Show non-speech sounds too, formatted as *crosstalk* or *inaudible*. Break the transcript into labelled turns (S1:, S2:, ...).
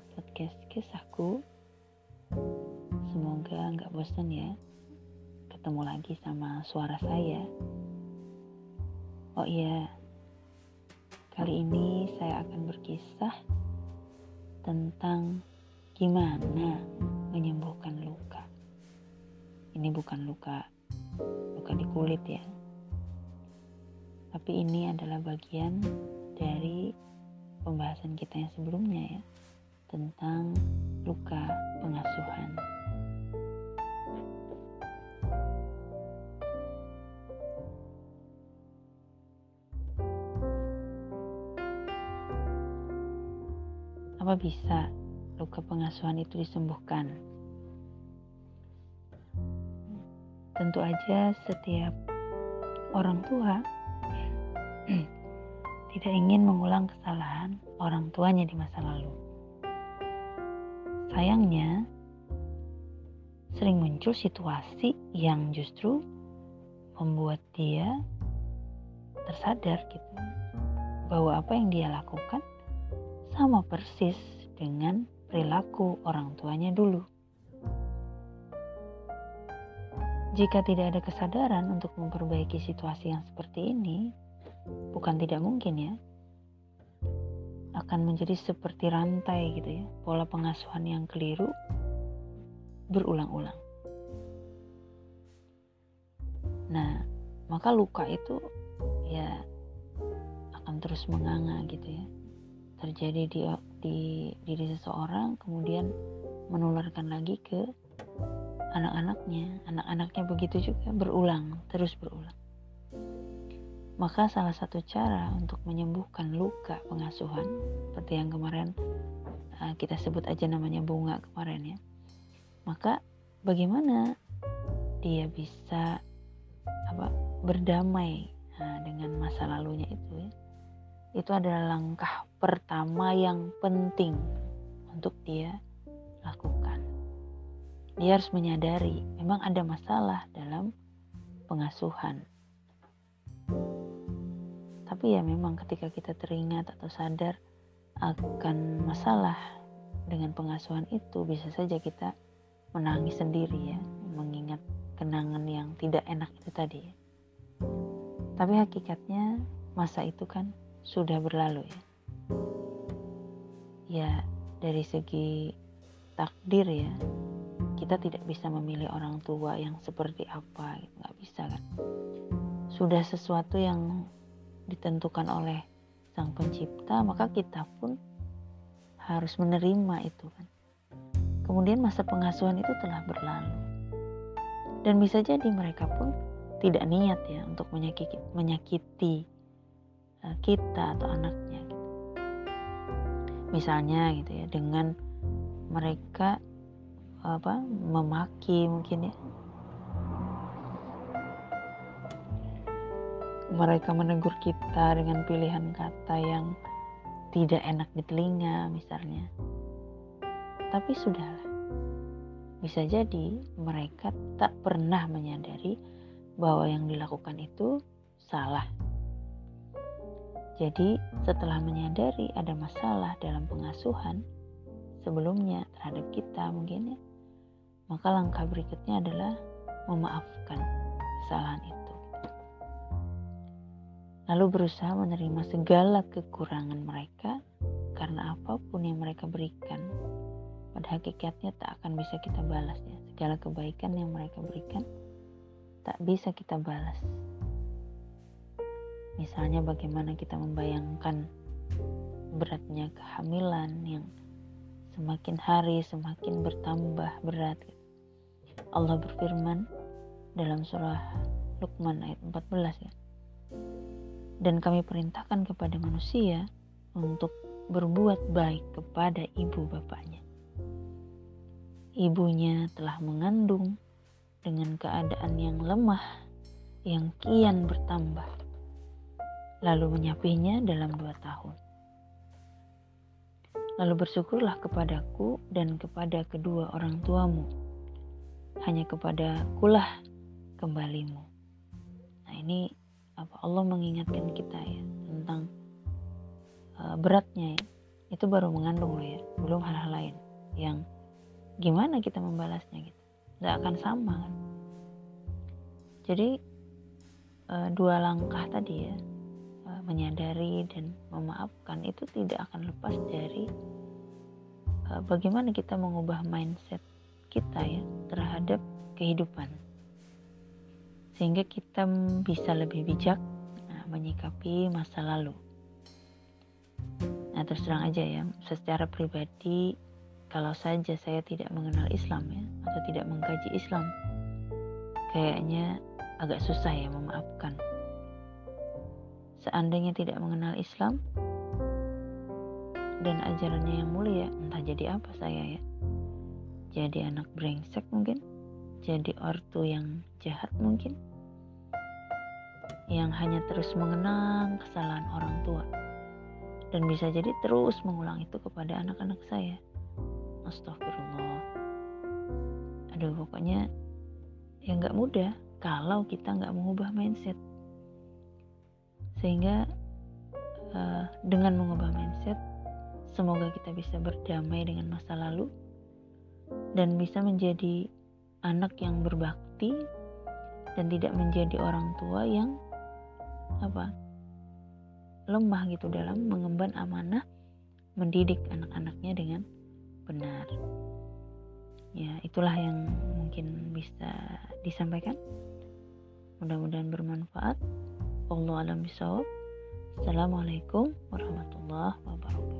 S1: buat podcast kisahku. Semoga nggak bosan ya ketemu lagi sama suara saya. Oh iya, kali ini saya akan berkisah tentang gimana menyembuhkan luka. Ini bukan luka, luka di kulit ya. Tapi ini adalah bagian dari pembahasan kita yang sebelumnya ya tentang luka pengasuhan. Apa bisa luka pengasuhan itu disembuhkan? Tentu aja setiap orang tua *clears throat* tidak ingin mengulang kesalahan orang tuanya di masa lalu. Sayangnya, sering muncul situasi yang justru membuat dia tersadar gitu bahwa apa yang dia lakukan sama persis dengan perilaku orang tuanya dulu. Jika tidak ada kesadaran untuk memperbaiki situasi yang seperti ini, bukan tidak mungkin ya akan menjadi seperti rantai gitu ya. Pola pengasuhan yang keliru berulang-ulang. Nah maka luka itu ya akan terus menganga gitu ya. Terjadi di di diri seseorang kemudian menularkan lagi ke anak-anaknya. Anak-anaknya begitu juga berulang terus berulang maka salah satu cara untuk menyembuhkan luka pengasuhan seperti yang kemarin uh, kita sebut aja namanya bunga kemarin ya. Maka bagaimana dia bisa apa berdamai nah, dengan masa lalunya itu ya. Itu adalah langkah pertama yang penting untuk dia lakukan. Dia harus menyadari memang ada masalah dalam pengasuhan tapi ya memang ketika kita teringat atau sadar akan masalah dengan pengasuhan itu bisa saja kita menangis sendiri ya mengingat kenangan yang tidak enak itu tadi ya. Tapi hakikatnya masa itu kan sudah berlalu ya. Ya dari segi takdir ya kita tidak bisa memilih orang tua yang seperti apa nggak bisa kan sudah sesuatu yang ditentukan oleh Sang Pencipta, maka kita pun harus menerima itu kan. Kemudian masa pengasuhan itu telah berlalu. Dan bisa jadi mereka pun tidak niat ya untuk menyakiti, menyakiti uh, kita atau anaknya gitu. Misalnya gitu ya dengan mereka apa memaki mungkin ya mereka menegur kita dengan pilihan kata yang tidak enak di telinga misalnya. Tapi sudahlah. Bisa jadi mereka tak pernah menyadari bahwa yang dilakukan itu salah. Jadi setelah menyadari ada masalah dalam pengasuhan sebelumnya terhadap kita mungkin ya, maka langkah berikutnya adalah memaafkan kesalahan itu lalu berusaha menerima segala kekurangan mereka karena apa pun yang mereka berikan pada hakikatnya tak akan bisa kita balas ya segala kebaikan yang mereka berikan tak bisa kita balas. Misalnya bagaimana kita membayangkan beratnya kehamilan yang semakin hari semakin bertambah berat. Allah berfirman dalam surah Luqman ayat 14 ya dan kami perintahkan kepada manusia untuk berbuat baik kepada ibu bapaknya. Ibunya telah mengandung dengan keadaan yang lemah yang kian bertambah, lalu menyapinya dalam dua tahun. Lalu bersyukurlah kepadaku dan kepada kedua orang tuamu, hanya kepada kulah kembalimu. Nah ini apa Allah mengingatkan kita ya tentang uh, beratnya ya. Itu baru mengandung loh ya belum hal-hal lain yang gimana kita membalasnya gitu. Nggak akan sama kan. Jadi uh, dua langkah tadi ya uh, menyadari dan memaafkan itu tidak akan lepas dari uh, bagaimana kita mengubah mindset kita ya terhadap kehidupan sehingga kita bisa lebih bijak nah, menyikapi masa lalu Nah terus terang aja ya, secara pribadi kalau saja saya tidak mengenal Islam ya, atau tidak mengkaji Islam, kayaknya agak susah ya memaafkan. Seandainya tidak mengenal Islam dan ajarannya yang mulia, entah jadi apa saya ya. Jadi anak brengsek mungkin, jadi ortu yang jahat mungkin, yang hanya terus mengenang kesalahan orang tua dan bisa jadi terus mengulang itu kepada anak-anak saya. Astagfirullah. Aduh pokoknya ya nggak mudah kalau kita nggak mengubah mindset. Sehingga uh, dengan mengubah mindset, semoga kita bisa berdamai dengan masa lalu dan bisa menjadi anak yang berbakti dan tidak menjadi orang tua yang apa lemah gitu dalam mengemban amanah mendidik anak-anaknya dengan benar. Ya, itulah yang mungkin bisa disampaikan. Mudah-mudahan bermanfaat. Allah alam bisawab. Assalamualaikum warahmatullahi wabarakatuh.